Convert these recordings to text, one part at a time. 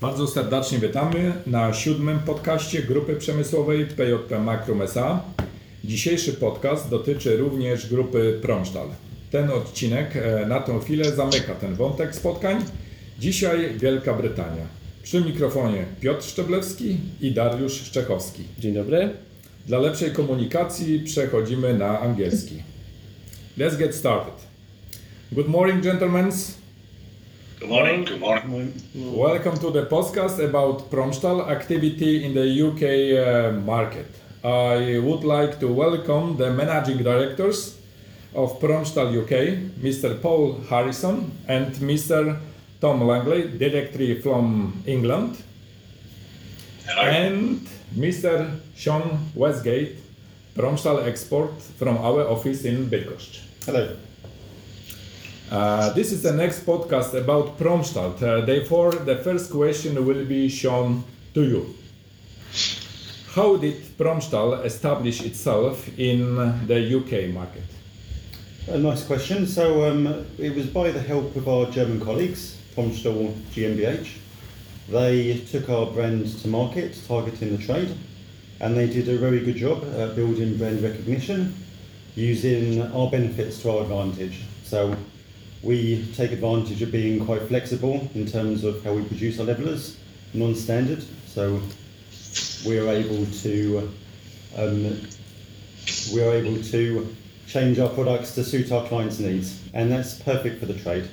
Bardzo serdecznie witamy na siódmym podcaście Grupy Przemysłowej PJP Makrum SA. Dzisiejszy podcast dotyczy również grupy Promstal. Ten odcinek e, na tą chwilę zamyka ten wątek spotkań. Dzisiaj Wielka Brytania. Przy mikrofonie Piotr Szczeblewski i Dariusz Szczechowski. Dzień dobry. Dla lepszej komunikacji przechodzimy na angielski. Let's get started. Good morning, gentlemen. Good morning. Good morning. Welcome to the podcast about Promstahl activity in the UK uh, market. I would like to welcome the managing directors of Promstahl UK, Mr. Paul Harrison and Mr. Tom Langley, directly from England, Hello. and Mr. Shawn Westgate, Promstahl export from our office in Bydgoszcz. Hello. Uh, this is the next podcast about Promstahl. Uh, therefore, the first question will be shown to you. How did Promstahl establish itself in the UK market? A nice question. So um, it was by the help of our German colleagues, Promstahl GmbH. They took our brand to market, targeting the trade, and they did a very good job at building brand recognition using our benefits to our advantage. So we take advantage of being quite flexible in terms of how we produce our levelers, non-standard. So we are able to um, we are able to change our products to suit our clients' needs, and that's perfect for the trade.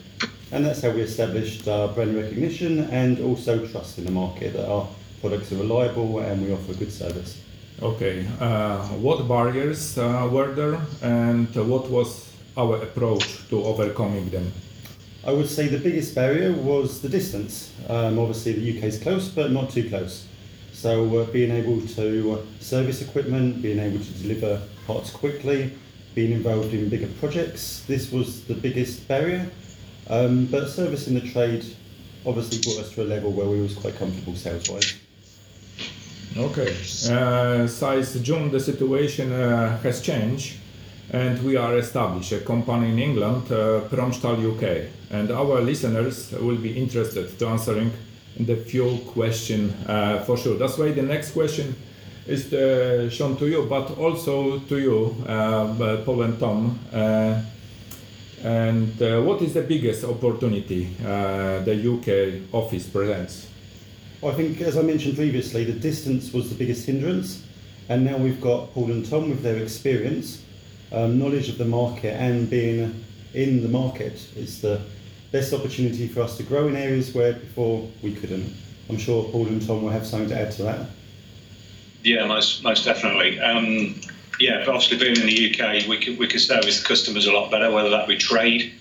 And that's how we established our brand recognition and also trust in the market that our products are reliable and we offer good service. Okay, uh, what barriers uh, were there and what was our approach to overcoming them? I would say the biggest barrier was the distance. Um, obviously, the UK is close, but not too close. So, uh, being able to service equipment, being able to deliver parts quickly, being involved in bigger projects, this was the biggest barrier. Um, but servicing the trade obviously brought us to a level where we was quite comfortable sales wise. Okay, uh, since June the situation uh, has changed and we are established a company in England, uh, Promstahl UK, and our listeners will be interested to answering the few question uh, for sure. That's why the next question is uh, shown to you, but also to you, uh, Paul and Tom. Uh, and uh, what is the biggest opportunity uh, the UK office presents? I think, as I mentioned previously, the distance was the biggest hindrance, and now we've got Paul and Tom with their experience, um, knowledge of the market, and being in the market is the best opportunity for us to grow in areas where before we couldn't. I'm sure Paul and Tom will have something to add to that. Yeah, most most definitely. Um, yeah, but obviously being in the UK, we can we can service customers a lot better, whether that be trade,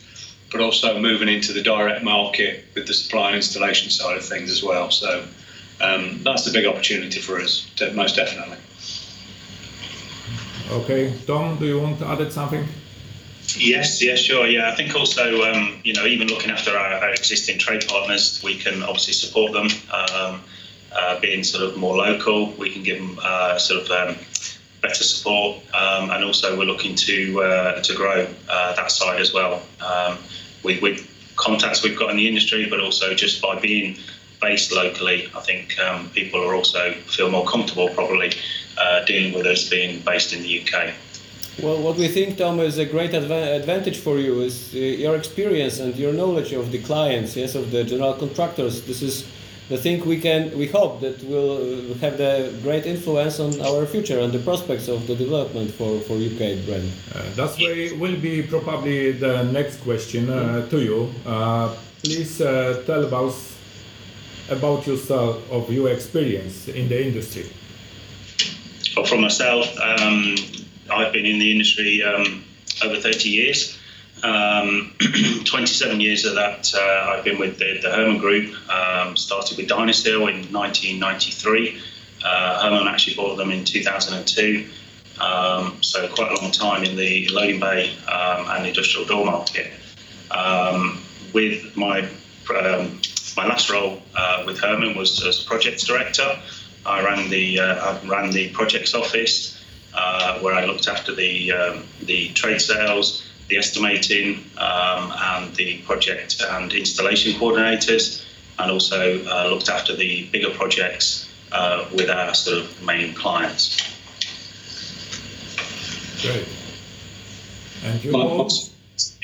but also moving into the direct market with the supply and installation side of things as well. So um, that's the big opportunity for us, most definitely. Okay, Tom, do you want to add something? Yes, yes, sure. Yeah, I think also, um, you know, even looking after our, our existing trade partners, we can obviously support them. Um, uh, being sort of more local, we can give them uh, sort of um, better support, um, and also we're looking to uh, to grow uh, that side as well um, with, with contacts we've got in the industry, but also just by being based locally, I think um, people are also feel more comfortable probably uh, dealing with us being based in the UK. Well, what we think, Tom, is a great adva- advantage for you is uh, your experience and your knowledge of the clients, yes, of the general contractors. This is the thing we can, we hope that will uh, have the great influence on our future and the prospects of the development for, for UK brand. Uh, that's why will be probably the next question uh, to you. Uh, please uh, tell us about yourself, of your experience in the industry. But for myself, um, I've been in the industry um, over 30 years. Um, 27 years of that, uh, I've been with the, the Hörmann Group. Um, started with Dynasteel in 1993. Uh, Hörmann actually bought them in 2002. Um, so quite a long time in the loading bay um, and industrial door market. With my my last role uh, with Hörmann was as projects director. I ran the uh, I ran the projects office uh, where I looked after the um, the trade sales, the estimating, um, and the project and installation coordinators. and also uh, looked after the bigger projects uh, with our sort of main clients. Great. And you? My-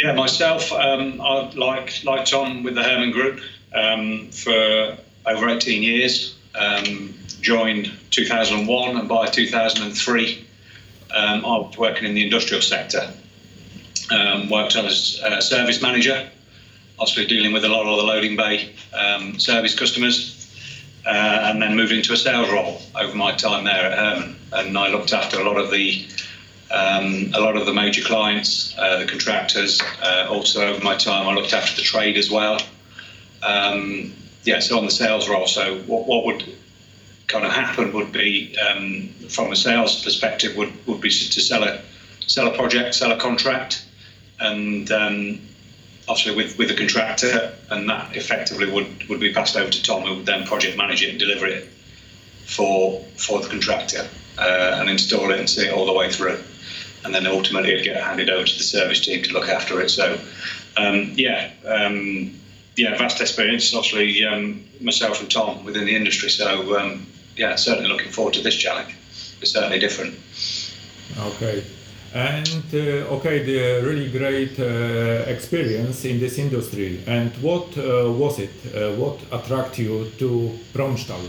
Yeah, myself, um, I like like Tom with the Hörmann Group um, for over 18 years. Um, joined 2001, and by 2003, um, I was working in the industrial sector. Um, worked as a service manager, obviously dealing with a lot of the loading bay um, service customers, uh, and then moved into a sales role over my time there at Hörmann, and I looked after a lot of the um, a lot of the major clients, uh, the contractors. Uh, also, over my time, I looked after the trade as well. Um, yeah, so on the sales role. So, what, what would kind of happen would be, um, from a sales perspective, would, would be to sell a sell a project, sell a contract, and um, obviously with with the contractor, and that effectively would would be passed over to Tom, who would then project manage it and deliver it for for the contractor uh, and install it and see it all the way through and then ultimately it'd get handed over to the service team to look after it. So, um, yeah, um, yeah, vast experience. Obviously, um, myself and Tom within the industry. So, um, yeah, certainly looking forward to this challenge. It's certainly different. Okay. And uh, okay, the really great uh, experience in this industry. And what uh, was it? Uh, what attracted you to Promstahl?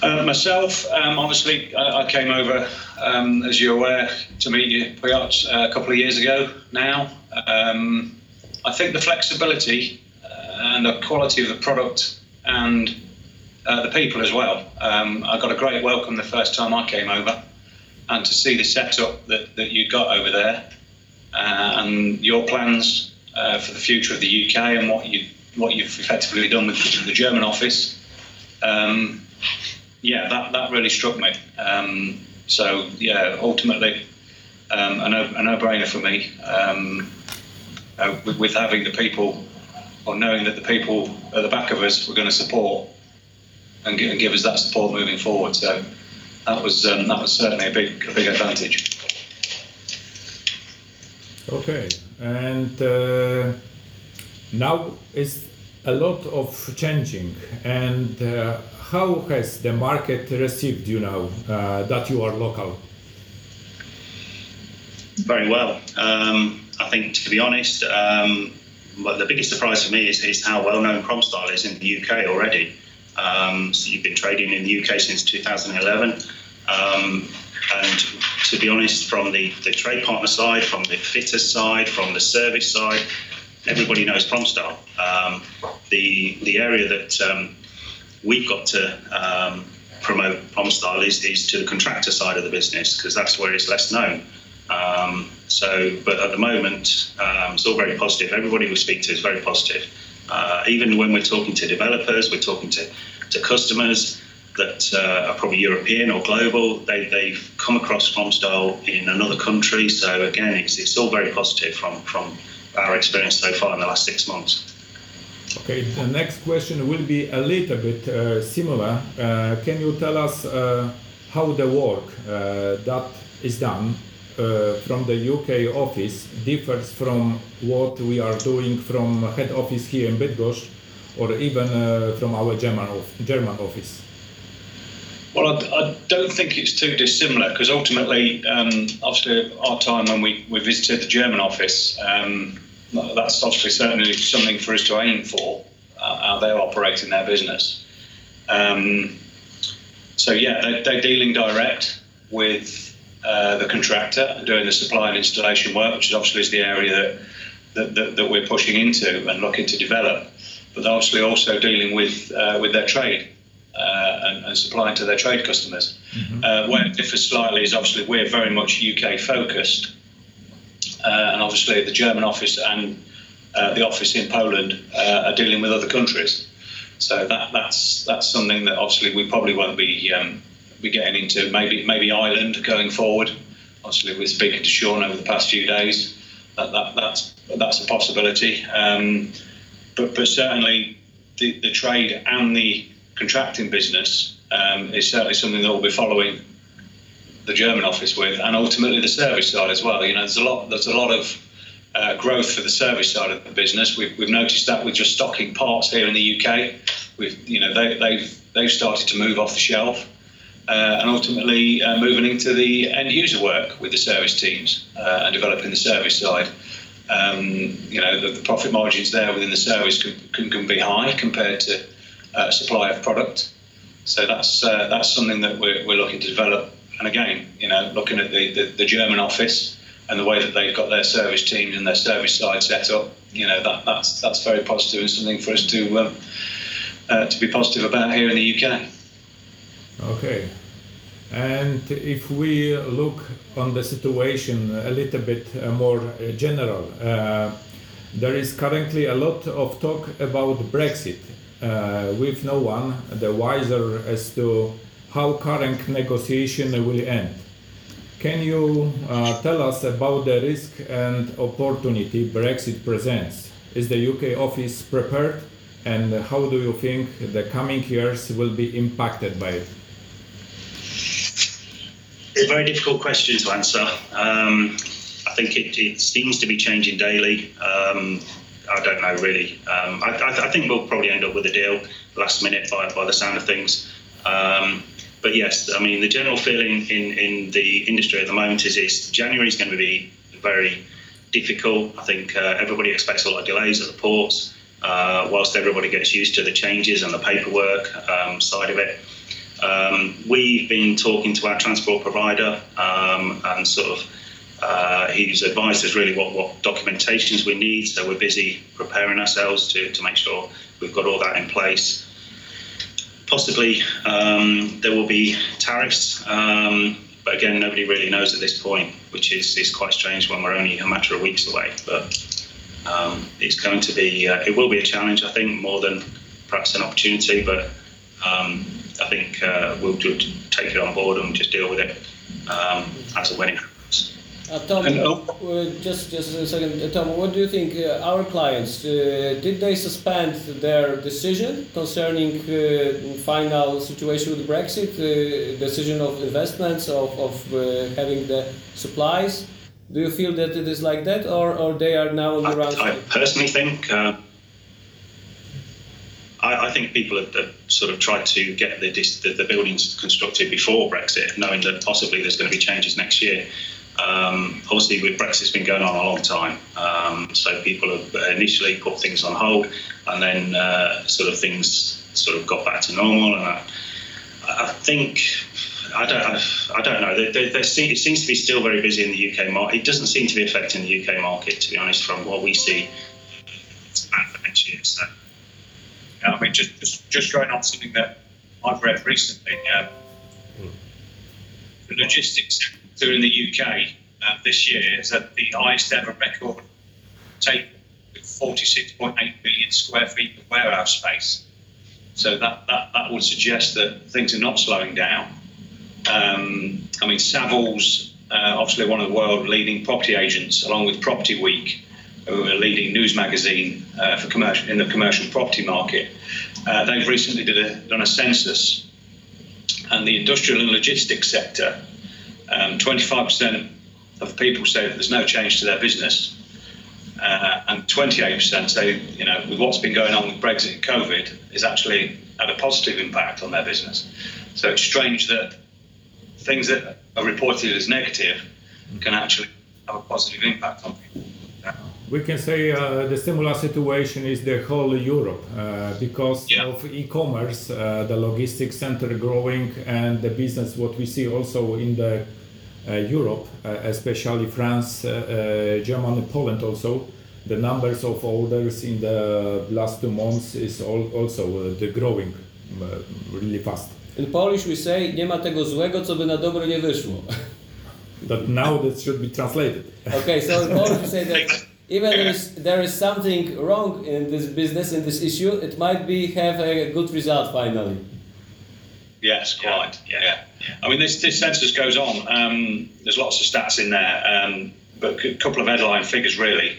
Uh, myself, um, obviously, I, I came over, um, as you're aware, to meet you Piotr, uh, a couple of years ago now. Um, I think the flexibility and the quality of the product and uh, the people as well. Um, I got a great welcome the first time I came over, and to see the setup that, that you got over there uh, and your plans uh, for the future of the UK and what you what you've effectively done with the German office. Um, yeah, that, that really struck me. Um, so yeah, ultimately, um, a, no, a no-brainer for me. Um, uh, with, with having the people, or knowing that the people at the back of us were going to support and, and give us that support moving forward. So that was um, that was certainly a big a big advantage. Okay. And uh, now is a lot of changing. And uh, how has the market received you now uh, that you are local? Very well. Um, I think, to be honest, um, well, the biggest surprise for me is, is how well known Promstahl is in the UK already. Um, so you've been trading in the UK since 2011. Um, and to be honest, from the, the trade partner side, from the fitter side, from the service side, everybody knows Promstahl. Um, the, the area that um, we've got to um, promote Promstahl is, is to the contractor side of the business because that's where it's less known. Um, so, but at the moment, um, it's all very positive. Everybody we speak to is very positive. Uh, even when we're talking to developers, we're talking to, to customers that uh, are probably European or global. They, they've come across Promstahl in another country. So again, it's, it's all very positive from, from our experience so far in the last six months. Okay, the next question will be a little bit uh, similar. Uh, can you tell us uh, how the work uh, that is done from the UK office differs from what we are doing from head office here in Bydgoszcz or even uh, from our German, German office? Well, I, I don't think it's too dissimilar because ultimately, um, obviously, our time when we, we visited the German office, um, that's obviously certainly something for us to aim for, uh, how they're operating their business. Um, so, yeah, they, they're dealing direct with uh, the contractor and doing the supply and installation work, which is obviously is the area that, that, that, that we're pushing into and looking to develop. But they're obviously also dealing with, uh, with their trade uh, and, and supplying to their trade customers. Uh, where it differs slightly is obviously we're very much UK focused, uh, and obviously the German office and uh, the office in Poland uh, are dealing with other countries. So that, that's that's something that obviously we probably won't be um, be getting into. Maybe maybe Ireland going forward. Obviously, we're speaking to Shawn over the past few days. That, that that's that's a possibility. Um, but but certainly the, the trade and the contracting business um, is certainly something that we'll be following the German office with, and ultimately the service side as well. You know, there's a lot there's a lot of uh, growth for the service side of the business. We've, we've noticed that with just stocking parts here in the UK. We've, you know, they, they've they've started to move off the shelf. Uh, and ultimately uh, moving into the end user work with the service teams uh, and developing the service side. Um, you know, the, the, profit margins there within the service can, can, can be high compared to uh, supply of product. So that's uh, that's something that we're, we're looking to develop. And again, you know, looking at the, the, the German office and the way that they've got their service teams and their service side set up, you know, that, that's that's very positive and something for us to um, uh, to be positive about here in the UK. Okay. And if we look on the situation a little bit uh, more uh, general, uh, there is currently a lot of talk about Brexit, uh, with no one the wiser as to how current negotiation will end. Can you uh, tell us about the risk and opportunity Brexit presents? Is the UK office prepared, and how do you think the coming years will be impacted by it? It's a very difficult question to answer. Um, I think it, it, seems to be changing daily. Um, I don't know really. Um, I, I, I, think we'll probably end up with a deal last minute by, by the sound of things. Um, but yes, I mean the general feeling in, in the industry at the moment is, is January is going to be very difficult. I think uh, everybody expects a lot of delays at the ports. Uh, whilst everybody gets used to the changes and the paperwork um, side of it, um, we've been talking to our transport provider um, and sort of uh, he's advised us really what, what documentations we need. So we're busy preparing ourselves to, to make sure we've got all that in place. Possibly um, there will be tariffs, um, but again, nobody really knows at this point, which is, is quite strange when we're only a matter of weeks away. But um, it's going to be, uh, it will be a challenge, I think, more than perhaps an opportunity. But um, I think uh, we'll just take it on board and just deal with it um, as and when it happens. Uh, Tom, uh, just just a second, uh, Tom. What do you think? Uh, our clients uh, did they suspend their decision concerning final situation with Brexit, decision of investments of of having the supplies? Do you feel that it is like that, or, or they are now on the run? I, I personally think I, I think people have, have, sort of tried to get the, the, the, buildings constructed before Brexit, knowing that possibly there's going to be changes next year. Um, obviously, with Brexit, it's been going on a long time, um, so people have initially put things on hold, and then uh, sort of things sort of got back to normal. And I, I think I don't, I, don't know. There, there, there it seems to be still very busy in the UK market. It doesn't seem to be affecting the UK market, to be honest, from what we see for next year. So I mean, just, just, just going on something that I've read recently, um, the logistics sector in the UK uh, this year is at the highest ever record take with 46.8 billion square feet of warehouse space. So that, that, that would suggest that things are not slowing down. Um, I mean, Savills, uh, obviously one of the world leading property agents, along with Property Week, who are a leading news magazine uh, for commercial in the commercial property market. Uh, they've recently did a, done a census, and the industrial and logistics sector, um, 25% of people say that there's no change to their business, uh, and 28% say, you know, with what's been going on with Brexit and COVID, is actually had a positive impact on their business. So it's strange that things that are reported as negative can actually have a positive impact on people we can say uh, the similar situation is the whole Europe uh, because yeah. of e-commerce, uh, the logistics center growing, and the business. What we see also in the uh, Europe, uh, especially France, uh, Germany, Poland, also the numbers of orders in the last two months is all, also the growing really fast. In Polish we say nie ma tego złego, co by na dobre nie wyszło. But now that should be translated. Okay, so in Polish we say that even there is there is something wrong in this business in this issue, it might be have a good result finally. Yes, quite. Yeah, yeah. yeah. I mean, this this census goes on. Um, there's lots of stats in there, um, but a couple of headline figures really.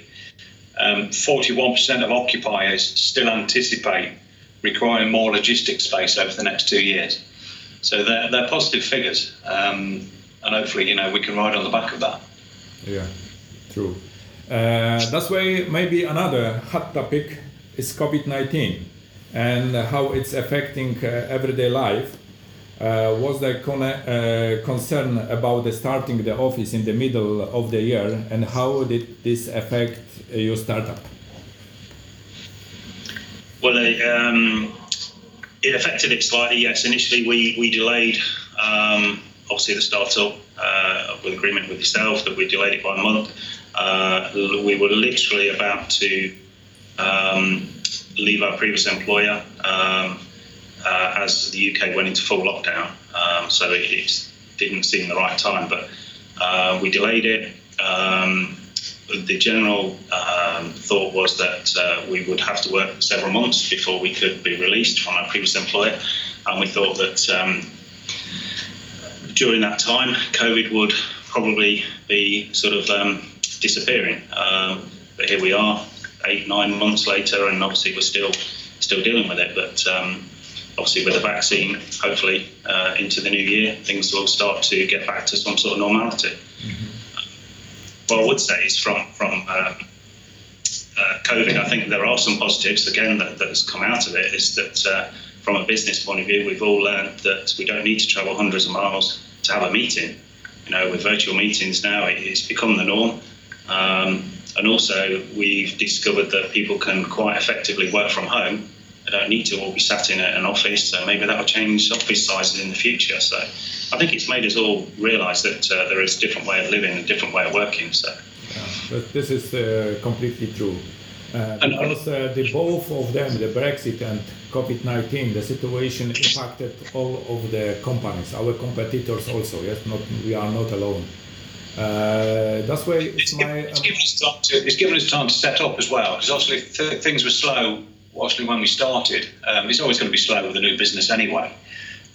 Um, 41% of occupiers still anticipate requiring more logistics space over the next two years. So they're, they're positive figures, um, and hopefully, you know, we can ride on the back of that. Yeah, true. Uh, that's why maybe another hot topic is COVID-19 and how it's affecting uh, everyday life. Uh, was there con- uh, concern about the starting the office in the middle of the year and how did this affect your startup? Well, um, it affected it slightly. Yes, initially we we delayed um, obviously the startup uh, with agreement with yourself that we delayed it by a month. Uh, we were literally about to um, leave our previous employer um, uh, as the UK went into full lockdown. Um, so it, it, didn't seem the right time, but uh, we delayed it. Um, the general um, thought was that uh, we would have to work several months before we could be released from our previous employer, and we thought that um, during that time, COVID would probably be sort of um, disappearing. Um, but here we are, eight nine months later, and obviously we're still still dealing with it. But um, obviously, with the vaccine, hopefully uh, into the new year, things will start to get back to some sort of normality. Mm-hmm. What I would say is from from um, uh, COVID, I think there are some positives again that, that has come out of it. Is that uh, from a business point of view, we've all learned that we don't need to travel hundreds of miles to have a meeting. You know, with virtual meetings now, it's become the norm. Um, and also, we've discovered that people can quite effectively work from home. They don't need to all be sat in an office, so maybe that will change office sizes in the future. So, I think it's made us all realise that uh, there is a different way of living, a different way of working. So, yeah, but this is uh, completely true. Uh, because uh, the both of them, the Brexit and COVID-19, the situation impacted all of the companies, our competitors also. Yes, not we are not alone. Uh, that's why it's, my, it's, given us time to, it's given us time to set up as well, because obviously th- things were slow. Obviously, when we started, um, it's always going to be slow with a new business anyway.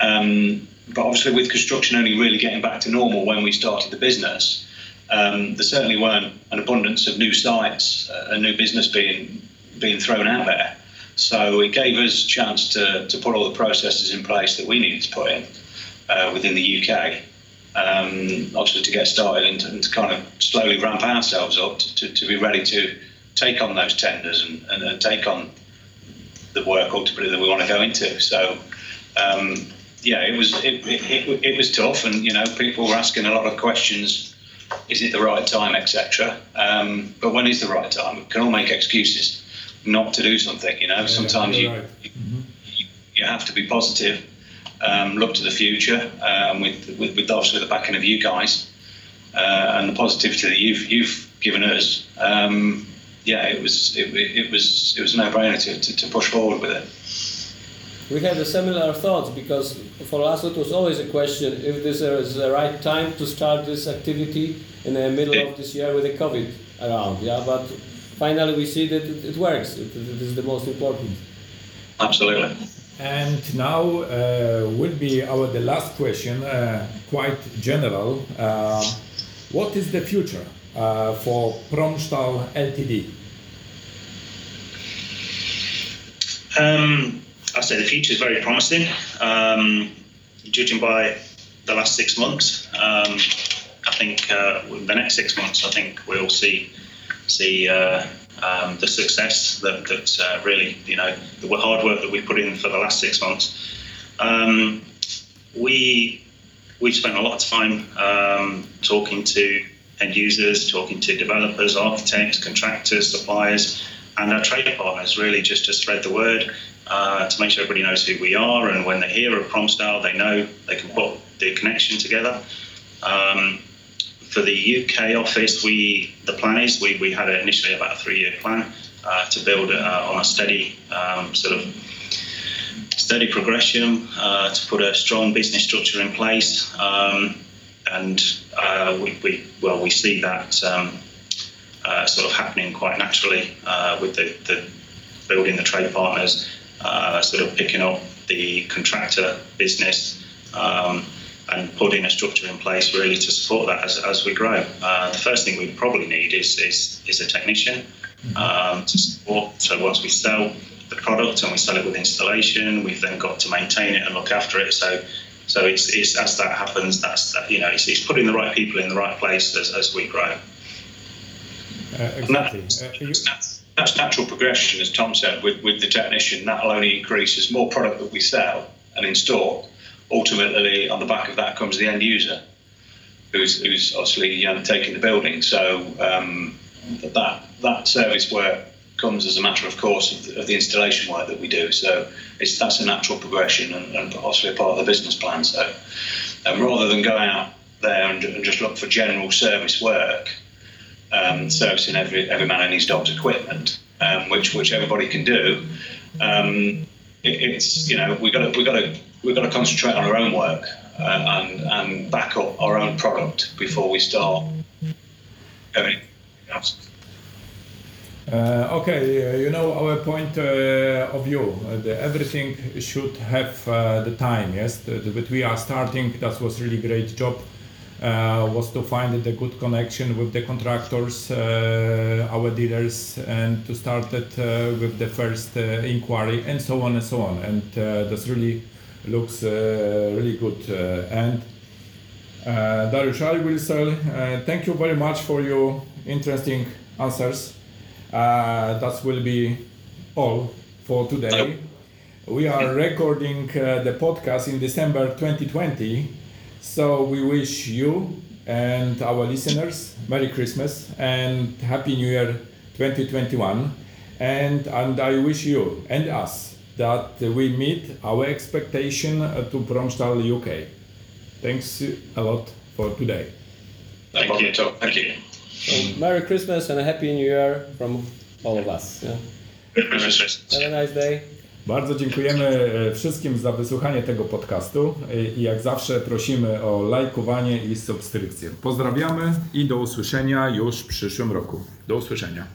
Um, but obviously, with construction only really getting back to normal when we started the business, um, there certainly weren't an abundance of new sites, uh, a new business being being thrown out there. So it gave us a chance to, to put all the processes in place that we needed to put in uh, within the UK. Um, obviously, to get started and to, and to, kind of slowly ramp ourselves up to, to, to, be ready to take on those tenders and, and, and, take on the work ultimately that we want to go into. So, um, yeah, it was it, it, it, was tough, and you know, people were asking a lot of questions. Is it the right time, etc. Um, but when is the right time? We can all make excuses not to do something. You know, yeah, sometimes you, right. mm-hmm. you, you have to be positive, um, look to the future, um, with, with, with obviously the backing of you guys uh, and the positivity that you've you've given us. Um, yeah, it was it, it was it was no brainer to, to, to push forward with it. We had a similar thoughts because for us it was always a question if this is the right time to start this activity in the middle of this year with the COVID around. Yeah, but finally we see that it, it works. It, it is the most important. Absolutely. And now uh, will be our the last question, uh, quite general. Uh, what is the future uh, for Promstahl Ltd? Um, I say the future is very promising. Um, judging by the last six months, um, I think uh, the next six months, I think we'll see see uh, um, the success that, that uh, really, you know, the hard work that we put in for the last six months. Um, we we've spent a lot of time um, talking to end users, talking to developers, architects, contractors, suppliers, and our trade partners. Really, just to spread the word. Uh, to make sure everybody knows who we are, and when they hear of Promstahl, they know they can put the connection together. Um, for the UK office, we the plan is we, we had initially about a three year plan uh, to build uh, on a steady um, sort of steady progression uh, to put a strong business structure in place, um, and uh, we, we, well we see that um, uh, sort of happening quite naturally uh, with the, the, building the trade partners, sort of picking up the contractor business. Um, and putting a structure in place really to support that as, as we grow. Uh, the first thing we probably need is is, is a technician um, to support. So once we sell the product and we sell it with installation, we've then got to maintain it and look after it. So so it's, it's as that happens, that's that, you know it's, it's putting the right people in the right place as, as we grow. Uh, exactly. Uh, you- That's, that's natural progression, as Tom said, with, with the technician. That'll only increase as more product that we sell and install. Ultimately, on the back of that comes the end user, who's, who's obviously um, taking the building. So um, that that service work comes as a matter of course of the, of the installation work that we do. So it's that's a natural progression and, and obviously a part of the business plan. So um, rather than go out there and, and just look for general service work, um, servicing every every man and his dog's equipment, um, which which everybody can do. Um, it, it's you know we got to we got to we got to concentrate on our own work uh, and and back up our own product before we start. Uh, okay, uh, you know our point uh, of view. Uh, everything should have uh, the time. Yes, but we are starting. That was really great job. Was to find the good connection with the contractors, our dealers, and to start it with the first inquiry and so on and so on. And this really looks uh, really good. Uh, and uh, will say uh, thank you very much for your interesting answers. Uh, that will be all for today. We are recording uh, the podcast in December 2020, so we wish you and our listeners Merry Christmas and Happy New Year 2021. And, and I wish you and us that we meet our expectation uh, to Promstal UK. Thanks a lot for today. Problem at all. Thank you. So Merry Christmas and a Happy New Year from all of us. Yeah? Have a nice day. Bardzo dziękujemy e, wszystkim za wysłuchanie tego podcastu E, i jak zawsze prosimy o lajkowanie i subskrypcję. Pozdrawiamy i do usłyszenia już w przyszłym roku. Do usłyszenia.